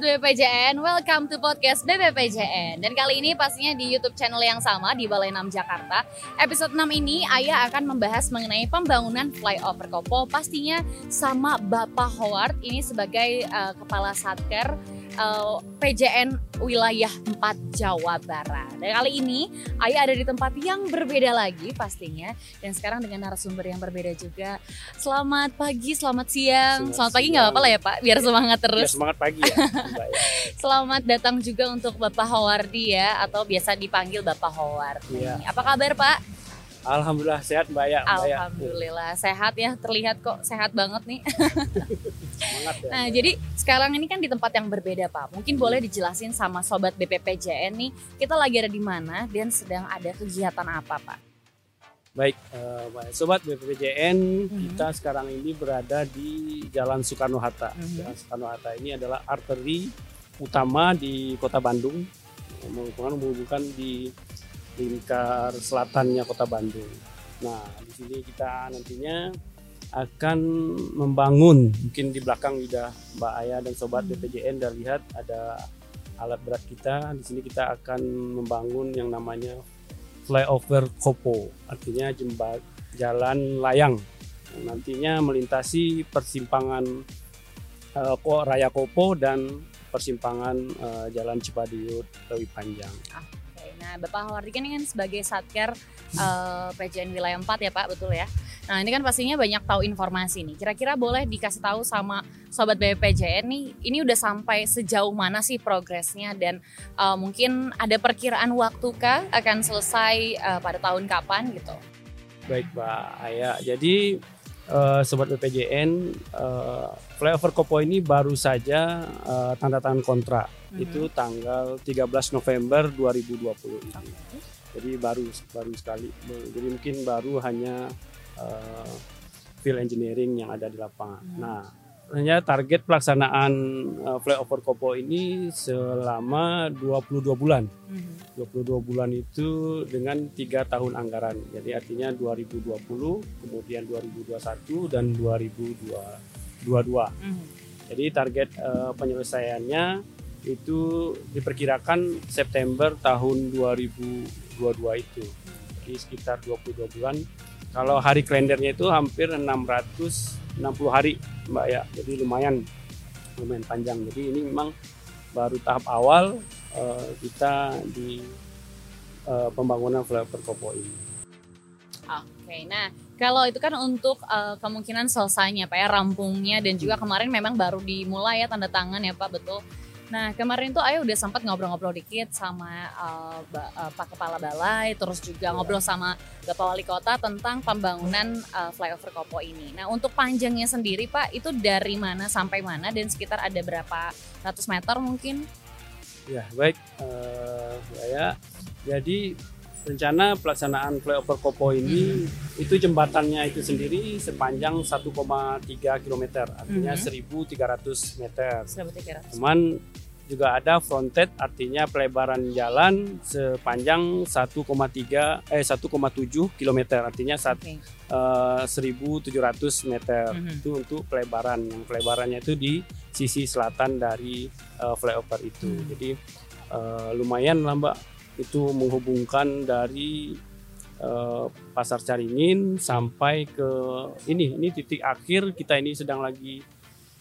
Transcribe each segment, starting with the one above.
Sobat BPJN, welcome to podcast BPPJN Dan kali ini pastinya di Youtube channel yang sama di Balai 6 Jakarta. Episode 6 ini Ayah akan membahas mengenai pembangunan flyover Kopo. Pastinya sama Bapak Howard ini sebagai uh, Kepala Satker uh, PJN wilayah 4 Jawa Barat. Dan kali ini Ayah ada di tempat yang berbeda lagi pastinya dan sekarang dengan narasumber yang berbeda juga. Selamat pagi, selamat siang. Selamat, selamat pagi nggak apa-apa lah ya Pak, biar ya, semangat terus. Biar semangat pagi ya. selamat datang juga untuk Bapak Hawardi ya atau biasa dipanggil Bapak Howard. Ya. Apa kabar Pak? Alhamdulillah sehat Mbak ya. Alhamdulillah sehat ya, terlihat kok sehat banget nih. Semangat ya. Nah, jadi sekarang ini kan di tempat yang berbeda Pak. Mungkin hmm. boleh dijelasin sama sobat BPPJN nih, kita lagi ada di mana dan sedang ada kegiatan apa Pak? Baik, uh, sobat BPPJN, hmm. kita sekarang ini berada di Jalan Soekarno Hatta. Hmm. Jalan Soekarno Hatta ini adalah arteri utama di Kota Bandung, menghubungkan menghubungkan di lingkar selatannya kota Bandung. Nah, di sini kita nantinya akan membangun, mungkin di belakang sudah Mbak Aya dan Sobat hmm. BPJN sudah lihat ada alat berat kita. Di sini kita akan membangun yang namanya flyover Kopo, artinya jembat jalan layang yang nantinya melintasi persimpangan uh, Raya Kopo dan persimpangan uh, Jalan Cipaduyut Lewi Panjang. Ah Nah, Bapak Hawardi kan ini kan sebagai Satker uh, eh, PJN Wilayah 4 ya Pak, betul ya? Nah, ini kan pastinya banyak tahu informasi nih. Kira-kira boleh dikasih tahu sama Sobat BPJN nih, ini udah sampai sejauh mana sih progresnya dan uh, mungkin ada perkiraan waktu kah akan selesai uh, pada tahun kapan gitu? Baik Pak Ayah, jadi uh, Sobat BPJN uh, flyover Kopo ini baru saja uh, tanda tangan kontrak hmm. itu tanggal 13 November 2020 ini. Okay. Jadi baru baru sekali. Jadi mungkin baru hanya uh, field engineering yang ada di lapangan. Hmm. Nah, hanya target pelaksanaan uh, flyover Kopo ini selama 22 bulan. Hmm. 22 bulan itu dengan tiga tahun anggaran. Jadi artinya 2020, kemudian 2021 dan 2022. Hmm. Jadi target uh, penyelesaiannya itu diperkirakan September tahun 2022 itu. Jadi sekitar 22 bulan. Kalau hari kalendernya itu hampir 660 hari, Mbak ya. Jadi lumayan lumayan panjang. Jadi ini memang baru tahap awal uh, kita di uh, pembangunan flyover Kopo ini. Oke, nah kalau itu kan untuk uh, kemungkinan selesainya Pak ya rampungnya dan juga kemarin memang baru dimulai ya tanda tangan ya Pak betul. Nah kemarin tuh Ayah udah sempat ngobrol-ngobrol dikit sama uh, uh, Pak Kepala Balai, terus juga yeah. ngobrol sama Bapak Wali Kota tentang pembangunan uh, flyover Kopo ini. Nah untuk panjangnya sendiri Pak itu dari mana sampai mana dan sekitar ada berapa ratus meter mungkin? Ya baik, uh, ya. Jadi rencana pelaksanaan flyover Kopo ini hmm. itu jembatannya itu sendiri sepanjang 1,3 km artinya hmm. 1.300 meter. 1.300. Cuman juga ada fronted artinya pelebaran jalan sepanjang 1,3 eh 1,7 km artinya sat, okay. uh, 1.700 meter mm -hmm. itu untuk pelebaran yang pelebarannya itu di sisi selatan dari uh, flyover itu mm. jadi uh, lumayan lah mbak itu menghubungkan dari uh, pasar Caringin sampai ke ini ini titik akhir kita ini sedang lagi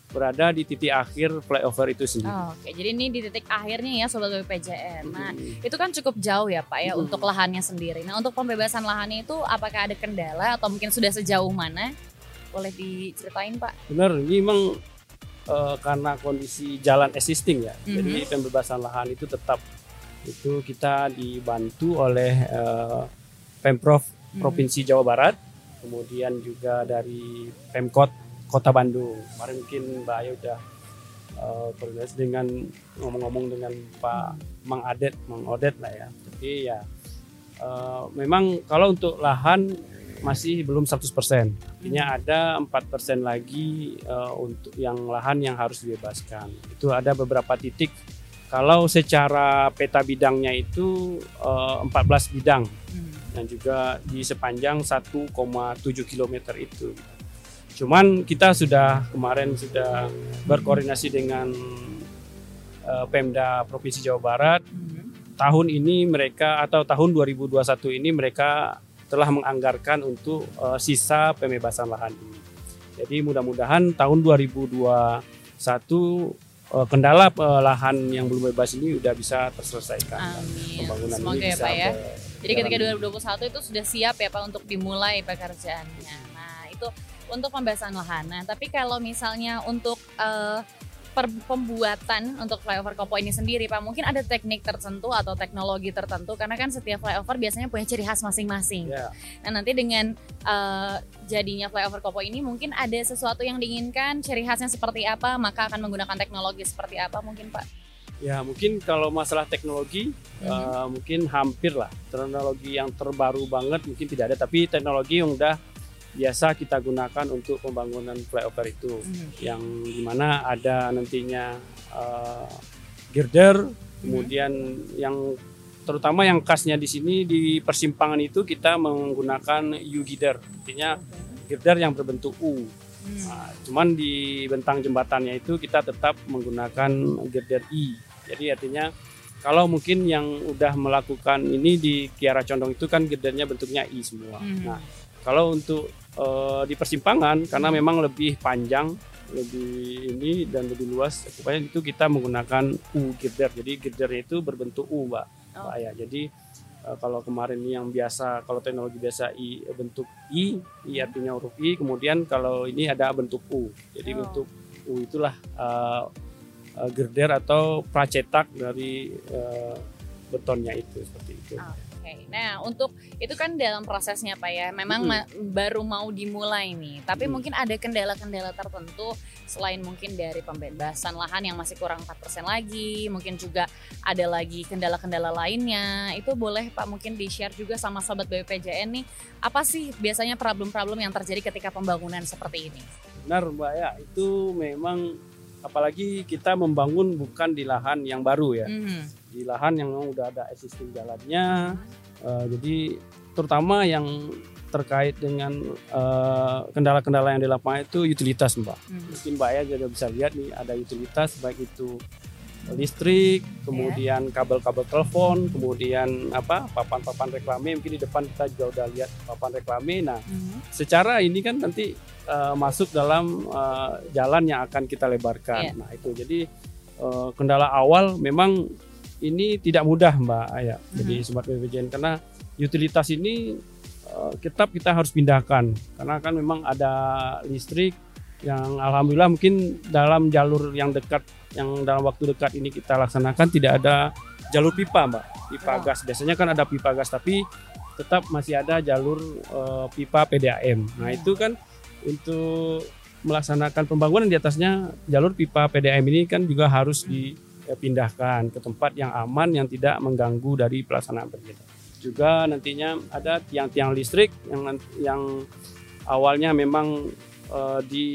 berada di titik akhir flyover itu sendiri. Oh, Oke, jadi ini di titik akhirnya ya sobat BPJN. Nah, hmm. itu kan cukup jauh ya Pak ya hmm. untuk lahannya sendiri. Nah, untuk pembebasan lahannya itu apakah ada kendala atau mungkin sudah sejauh mana? Boleh diceritain Pak? Benar, ini memang uh, karena kondisi jalan existing ya. Hmm. Jadi pembebasan lahan itu tetap itu kita dibantu oleh uh, Pemprov hmm. Provinsi Jawa Barat, kemudian juga dari Pemkot Kota Bandung. Kemarin mungkin Mbak Ayu udah uh, koordinasi dengan ngomong-ngomong dengan Pak Mang Adet, Mang Odet lah ya. Jadi ya uh, memang kalau untuk lahan masih belum 100%. Artinya ada 4% lagi uh, untuk yang lahan yang harus dibebaskan. Itu ada beberapa titik kalau secara peta bidangnya itu uh, 14 bidang hmm. dan juga di sepanjang 1,7 km itu. Cuman kita sudah kemarin sudah berkoordinasi dengan uh, Pemda Provinsi Jawa Barat Mhm. tahun ini mereka atau tahun 2021 ini mereka telah menganggarkan untuk uh, sisa pembebasan lahan ini. Jadi mudah-mudahan tahun 2021 uh, kendala uh, lahan yang belum bebas ini udah bisa terselesaikan. Amin. Pembangunan Semoga ini ya bisa Pak ya. Jadi ketika jalan. 2021 itu sudah siap ya Pak untuk dimulai pekerjaannya. Nah itu untuk pembahasan lahan. Nah tapi kalau misalnya untuk per- pembuatan untuk flyover Kopo ini sendiri Pak, mungkin ada teknik tertentu atau teknologi tertentu karena kan setiap flyover biasanya punya ciri khas masing-masing. Ya, Nah nanti dengan eh, jadinya flyover Kopo ini mungkin ada sesuatu yang diinginkan, ciri khasnya seperti apa, maka akan menggunakan teknologi seperti apa mungkin Pak? ya mungkin kalau masalah teknologi Mhm. uh, mungkin hampir lah teknologi yang terbaru banget mungkin tidak ada tapi teknologi yang udah biasa kita gunakan untuk pembangunan flyover itu Mhm. yang di mana ada nantinya uh, girder kemudian yang terutama yang khasnya di sini di persimpangan itu kita menggunakan U girder artinya girder yang berbentuk U Hmm. Nah, cuman di bentang jembatannya itu kita tetap menggunakan girder I. Jadi artinya kalau mungkin yang udah melakukan ini di Kiara Condong itu kan girdernya bentuknya I semua. Mhm. Nah, kalau untuk eh, di persimpangan karena memang lebih panjang, lebih ini dan lebih luas, supaya itu kita menggunakan U girder. Jadi girdernya itu berbentuk U, Mbak. Oh. Mbak Aya. Jadi eh, kalau kemarin yang biasa, kalau teknologi biasa I bentuk I, I artinya huruf I, kemudian kalau ini ada bentuk U. Jadi Oh. bentuk U itulah eh, eh, girder atau pracetak dari eh, betonnya itu seperti itu. Oke, nah untuk itu kan dalam prosesnya Pak ya, memang Mm-mm. ma- baru mau dimulai nih, tapi Mm. mungkin ada kendala-kendala tertentu selain mungkin dari pembebasan lahan yang masih kurang 4% lagi, mungkin juga ada lagi kendala-kendala lainnya, itu boleh Pak mungkin di-share juga sama Sobat BPJN nih, apa sih biasanya problem-problem yang terjadi ketika pembangunan seperti ini? Benar Mbak ya, itu memang apalagi kita membangun bukan di lahan yang baru ya, Mhm. Di lahan yang memang udah ada existing jalannya. Eh, jadi terutama yang terkait dengan eh, kendala-kendala yang di lapangan itu utilitas Mbak. Mhm. Mungkin Mbak ya juga bisa lihat nih ada utilitas baik itu listrik, kemudian kabel-kabel telepon, kemudian apa papan-papan reklame mungkin di depan kita juga udah lihat papan reklame. Nah, Mhm. secara ini kan nanti uh, masuk dalam uh, jalan yang akan kita lebarkan. Iya. Nah itu jadi uh, kendala awal memang ini tidak mudah Mbak Aya. Jadi sobat BPJN karena utilitas ini uh, tetap kita harus pindahkan karena kan memang ada listrik yang alhamdulillah mungkin dalam jalur yang dekat yang dalam waktu dekat ini kita laksanakan tidak ada jalur pipa Mbak. Pipa Oh. gas biasanya kan ada pipa gas tapi tetap masih ada jalur eh, pipa PDAM. Nah, Hmm. itu kan untuk melaksanakan pembangunan di atasnya jalur pipa PDAM ini kan juga harus dipindahkan ke tempat yang aman yang tidak mengganggu dari pelaksanaan pekerjaan. Juga nantinya ada tiang-tiang listrik yang yang awalnya memang eh, di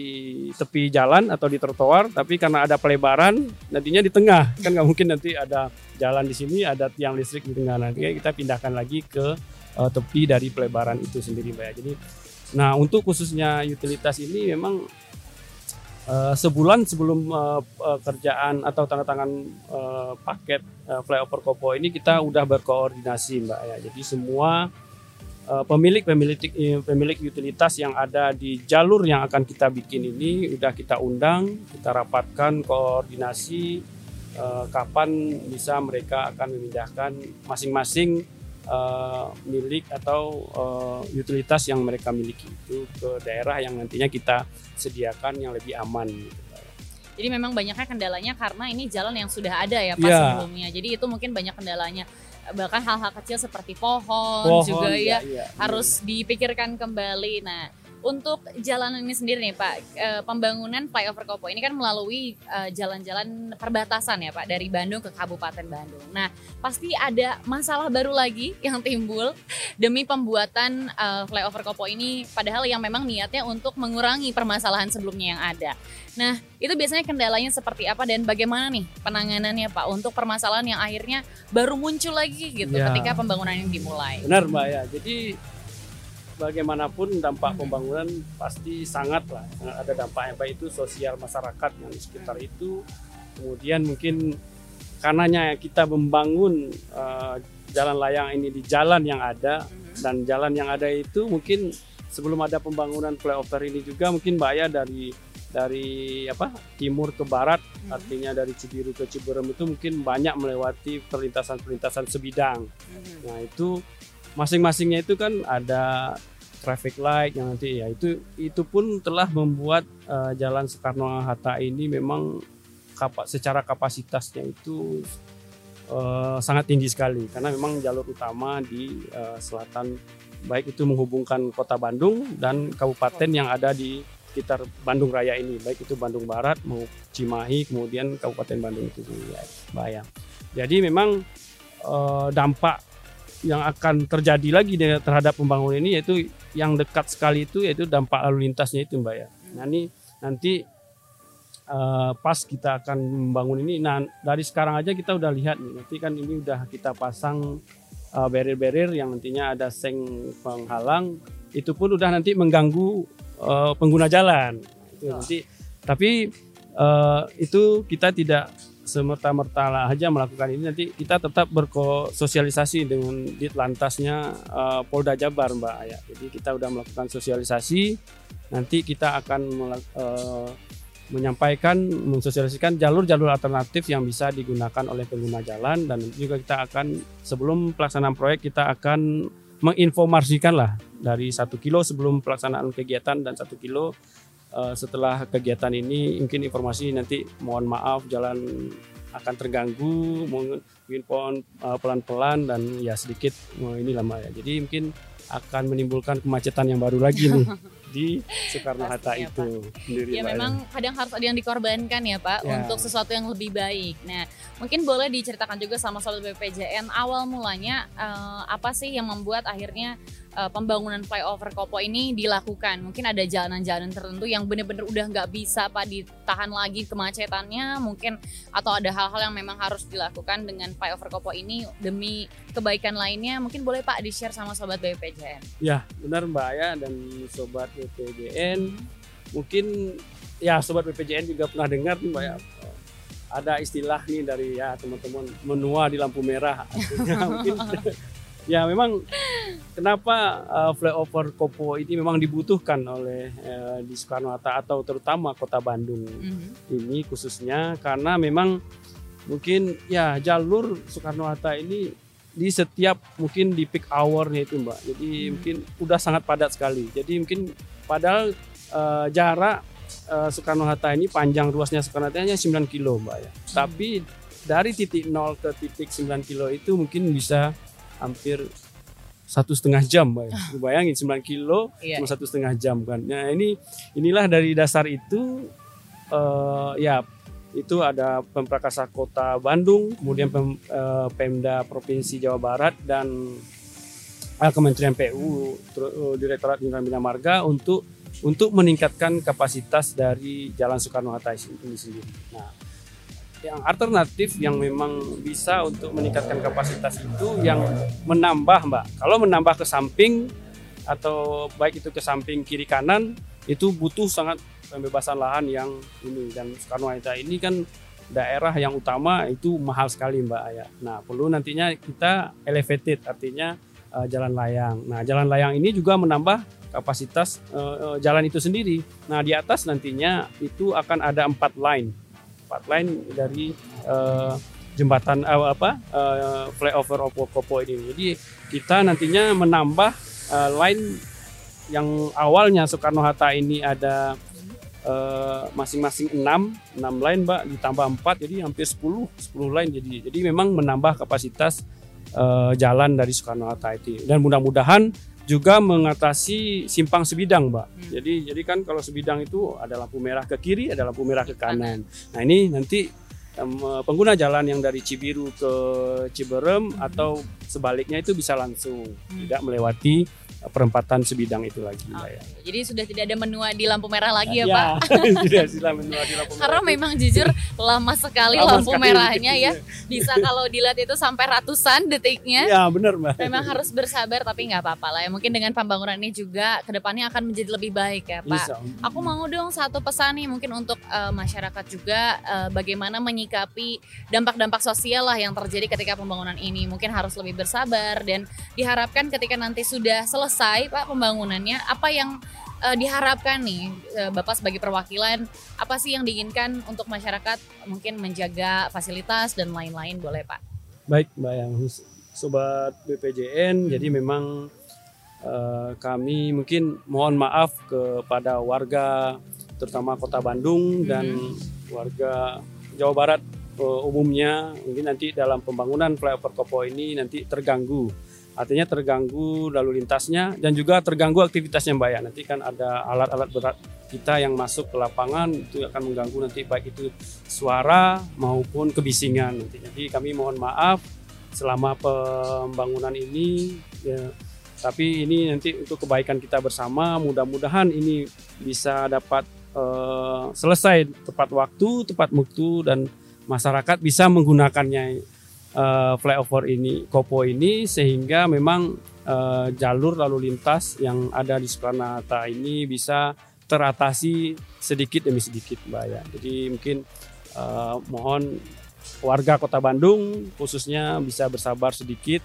tepi jalan atau di trotoar, tapi karena ada pelebaran nantinya di tengah kan nggak mungkin nanti ada jalan di sini ada tiang listrik di tengah nanti kita pindahkan lagi ke eh, tepi dari pelebaran itu sendiri mbak. Jadi Nah, untuk khususnya utilitas ini memang eh, sebulan sebelum eh, eh, kerjaan atau tanda tangan eh, paket eh, flyover Kopo ini kita udah berkoordinasi, Mbak ya. Jadi semua eh, pemilik pemilik utilitas yang ada di jalur yang akan kita bikin ini udah kita undang, kita rapatkan koordinasi eh, kapan bisa mereka akan memindahkan masing-masing eh, milik atau eh, utilitas yang mereka miliki itu ke daerah yang nantinya kita sediakan yang lebih aman. gitu. Jadi memang banyaknya kendalanya karena ini jalan yang sudah ada ya Pak Iya. sebelumnya. Jadi itu mungkin banyak kendalanya. Bahkan hal-hal kecil seperti pohon, Pohon juga ya iya, iya. harus dipikirkan kembali. Nah, untuk jalan ini sendiri nih Pak, eh, pembangunan flyover Kopo ini kan melalui eh, jalan-jalan perbatasan ya Pak dari Bandung ke Kabupaten Bandung. Nah, pasti ada masalah baru lagi yang timbul demi pembuatan eh, flyover Kopo ini padahal yang memang niatnya untuk mengurangi permasalahan sebelumnya yang ada. Nah, itu biasanya kendalanya seperti apa dan bagaimana nih penanganannya Pak untuk permasalahan yang akhirnya baru muncul lagi gitu Ya. ketika pembangunan ini dimulai. Benar Mbak ya. Jadi bagaimanapun dampak pembangunan pasti sangat lah ada dampaknya baik itu sosial masyarakat yang di sekitar itu kemudian mungkin karenanya kita membangun uh, jalan layang ini di jalan yang ada dan jalan yang ada itu mungkin sebelum ada pembangunan flyover ini juga mungkin bahaya dari dari apa timur ke barat hmm. artinya dari Cibiru ke Ciberem itu mungkin banyak melewati perlintasan-perlintasan sebidang. Hmm. Nah itu masing-masingnya itu kan ada traffic light yang nanti ya itu itu pun telah membuat uh, jalan Soekarno Hatta ini memang kapa, secara kapasitasnya itu uh, sangat tinggi sekali. Karena memang jalur utama di uh, selatan baik itu menghubungkan kota Bandung dan kabupaten yang ada di sekitar Bandung Raya ini, baik itu Bandung Barat mau Cimahi, kemudian Kabupaten Bandung itu ya, Bayang. Jadi memang dampak yang akan terjadi lagi terhadap pembangunan ini yaitu yang dekat sekali itu yaitu dampak lalu lintasnya itu Mbak ya. Nah ini nanti eh, pas kita akan membangun ini, nah dari sekarang aja kita udah lihat nih, nanti kan ini udah kita pasang uh, barrier-barrier yang nantinya ada seng penghalang, itu pun udah nanti mengganggu uh, pengguna jalan. Itu nanti tapi uh, itu kita tidak semerta-merta aja melakukan ini. Nanti kita tetap berkososialisasi dengan di lantasnya uh, Polda Jabar Mbak ya. Jadi kita sudah melakukan sosialisasi. Nanti kita akan uh, menyampaikan mensosialisasikan jalur-jalur alternatif yang bisa digunakan oleh pengguna jalan. Dan juga kita akan sebelum pelaksanaan proyek kita akan menginformasikan lah dari satu kilo sebelum pelaksanaan kegiatan dan satu kilo uh, setelah kegiatan ini mungkin informasi nanti mohon maaf jalan akan terganggu mungkin pohon uh, pelan-pelan dan ya sedikit uh, ini lama ya. Jadi mungkin akan menimbulkan kemacetan yang baru lagi nih di Soekarno Hatta itu sendiri. Ya memang kadang harus ada yang dikorbankan ya Pak ya. untuk sesuatu yang lebih baik. Nah mungkin boleh diceritakan juga sama sobat BPJN awal mulanya uh, apa sih yang membuat akhirnya uh, pembangunan flyover Kopo ini dilakukan. Mungkin ada jalan-jalan tertentu yang benar-benar udah nggak bisa pak ditahan lagi kemacetannya, mungkin atau ada hal-hal yang memang harus dilakukan dengan flyover Kopo ini demi kebaikan lainnya. Mungkin boleh pak di share sama sobat BPJN. Ya benar Mbak ya dan sobat BPJN mungkin ya sobat BPJN juga pernah dengar nih Mbak ya. Ada istilah nih dari ya teman-teman menua di lampu merah. Mungkin ya memang kenapa uh, flyover Kopo ini memang dibutuhkan oleh uh, di Soekarno Hatta atau terutama Kota Bandung mm-hmm. ini khususnya. Karena memang mungkin ya jalur Soekarno Hatta ini di setiap mungkin di peak hournya itu mbak. Jadi mm-hmm. mungkin udah sangat padat sekali. Jadi mungkin padahal uh, jarak uh, Soekarno Hatta ini panjang ruasnya Soekarno Hatta hanya 9 kilo mbak ya mm-hmm. tapi dari titik 0 ke titik 9 kilo itu mungkin bisa hampir satu setengah jam, Bayangin, bayangin 9 kilo iya. cuma satu setengah jam kan. Nah ini inilah dari dasar itu uh, ya itu ada Pemprakarsha Kota Bandung, kemudian Pem, uh, Pemda Provinsi Jawa Barat dan Kementerian PU Direktorat Jenderal Bina Marga untuk untuk meningkatkan kapasitas dari Jalan Soekarno Hatta ini sendiri. Nah, yang alternatif yang memang bisa untuk meningkatkan kapasitas itu yang menambah mbak kalau menambah ke samping atau baik itu ke samping kiri kanan itu butuh sangat pembebasan lahan yang ini dan Soekarno Hatta ini kan daerah yang utama itu mahal sekali mbak Ayah. Nah perlu nantinya kita elevated artinya uh, jalan layang. Nah jalan layang ini juga menambah kapasitas uh, jalan itu sendiri. Nah di atas nantinya itu akan ada empat line empat line dari uh, jembatan uh, apa uh, flyover Opo Kopo ini. Jadi kita nantinya menambah uh, line yang awalnya Soekarno Hatta ini ada masing-masing uh, 6, 6 line Mbak ditambah 4 jadi hampir 10 10 line jadi jadi memang menambah kapasitas uh, jalan dari Soekarno Hatta itu dan mudah-mudahan juga mengatasi simpang sebidang, Mbak. Hmm. Jadi jadi kan kalau sebidang itu ada lampu merah ke kiri, ada lampu merah ke kanan. Nah, ini nanti pengguna jalan yang dari Cibiru ke Ciberem hmm. atau sebaliknya itu bisa langsung hmm. tidak melewati perempatan sebidang itu lagi oh, ya. Jadi sudah tidak ada menua di lampu merah lagi ya, ya Pak? tidak sudah menua di lampu merah. Karena memang jujur lama sekali lama lampu sekali merahnya ya. Bisa kalau dilihat itu sampai ratusan detiknya. Ya benar Mbak. Memang harus bersabar tapi nggak apa-apa lah ya. Mungkin dengan pembangunan ini juga ke depannya akan menjadi lebih baik ya Pak. Bisa. Aku mau dong satu pesan nih mungkin untuk uh, masyarakat juga uh, bagaimana menyikapi menyikapi dampak-dampak sosial lah yang terjadi ketika pembangunan ini. Mungkin harus lebih bersabar dan diharapkan ketika nanti sudah selesai Pak pembangunannya, apa yang uh, diharapkan nih uh, Bapak sebagai perwakilan apa sih yang diinginkan untuk masyarakat mungkin menjaga fasilitas dan lain-lain boleh Pak? Baik Mbak yang sobat BPJN hmm. jadi memang uh, kami mungkin mohon maaf kepada warga terutama Kota Bandung hmm. dan warga Jawa Barat uh, umumnya mungkin nanti dalam pembangunan flyover Kopo ini nanti terganggu artinya terganggu lalu lintasnya dan juga terganggu aktivitasnya Mbak ya. Nanti kan ada alat-alat berat kita yang masuk ke lapangan itu akan mengganggu nanti baik itu suara maupun kebisingan nanti. Jadi kami mohon maaf selama pembangunan ini ya, tapi ini nanti untuk kebaikan kita bersama mudah-mudahan ini bisa dapat uh, selesai tepat waktu, tepat waktu dan masyarakat bisa menggunakannya uh, flyover ini, Kopo ini sehingga memang uh, jalur lalu lintas yang ada di Soekarno-Hatta ini bisa teratasi sedikit demi sedikit, Mbak ya. Jadi mungkin uh, mohon warga Kota Bandung khususnya bisa bersabar sedikit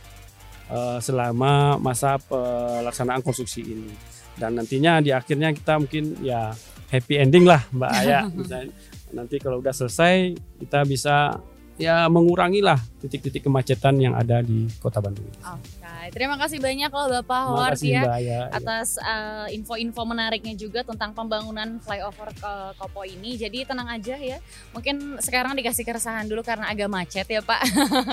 uh, selama masa pelaksanaan konstruksi ini. Dan nantinya di akhirnya kita mungkin ya happy ending lah Mbak Aya. nanti kalau udah selesai kita bisa ya mengurangi lah titik-titik kemacetan yang ada di Kota Bandung. Terima kasih banyak loh Bapak Howard ya, atas uh, info-info menariknya juga tentang pembangunan flyover ke Kopo ini. Jadi tenang aja ya. Mungkin sekarang dikasih keresahan dulu karena agak macet ya Pak.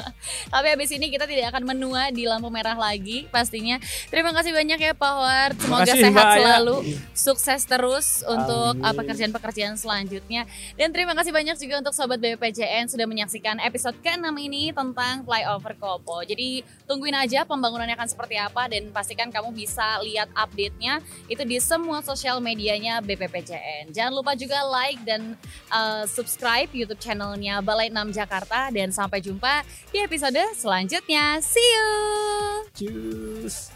Tapi habis ini kita tidak akan menua di lampu merah lagi pastinya. Terima kasih banyak ya Pak Howard. Semoga kasih, sehat Mbak, selalu, ya. sukses terus untuk uh, pekerjaan-pekerjaan selanjutnya. Dan terima kasih banyak juga untuk sobat BPJN sudah menyaksikan episode ke-6 ini tentang flyover Kopo. Jadi tungguin aja pembangunannya akan seperti apa dan pastikan kamu bisa lihat update-nya itu di semua sosial medianya BPPCN. Jangan lupa juga like dan uh, subscribe YouTube channelnya Balai 6 Jakarta dan sampai jumpa di episode selanjutnya. See you. Cheers.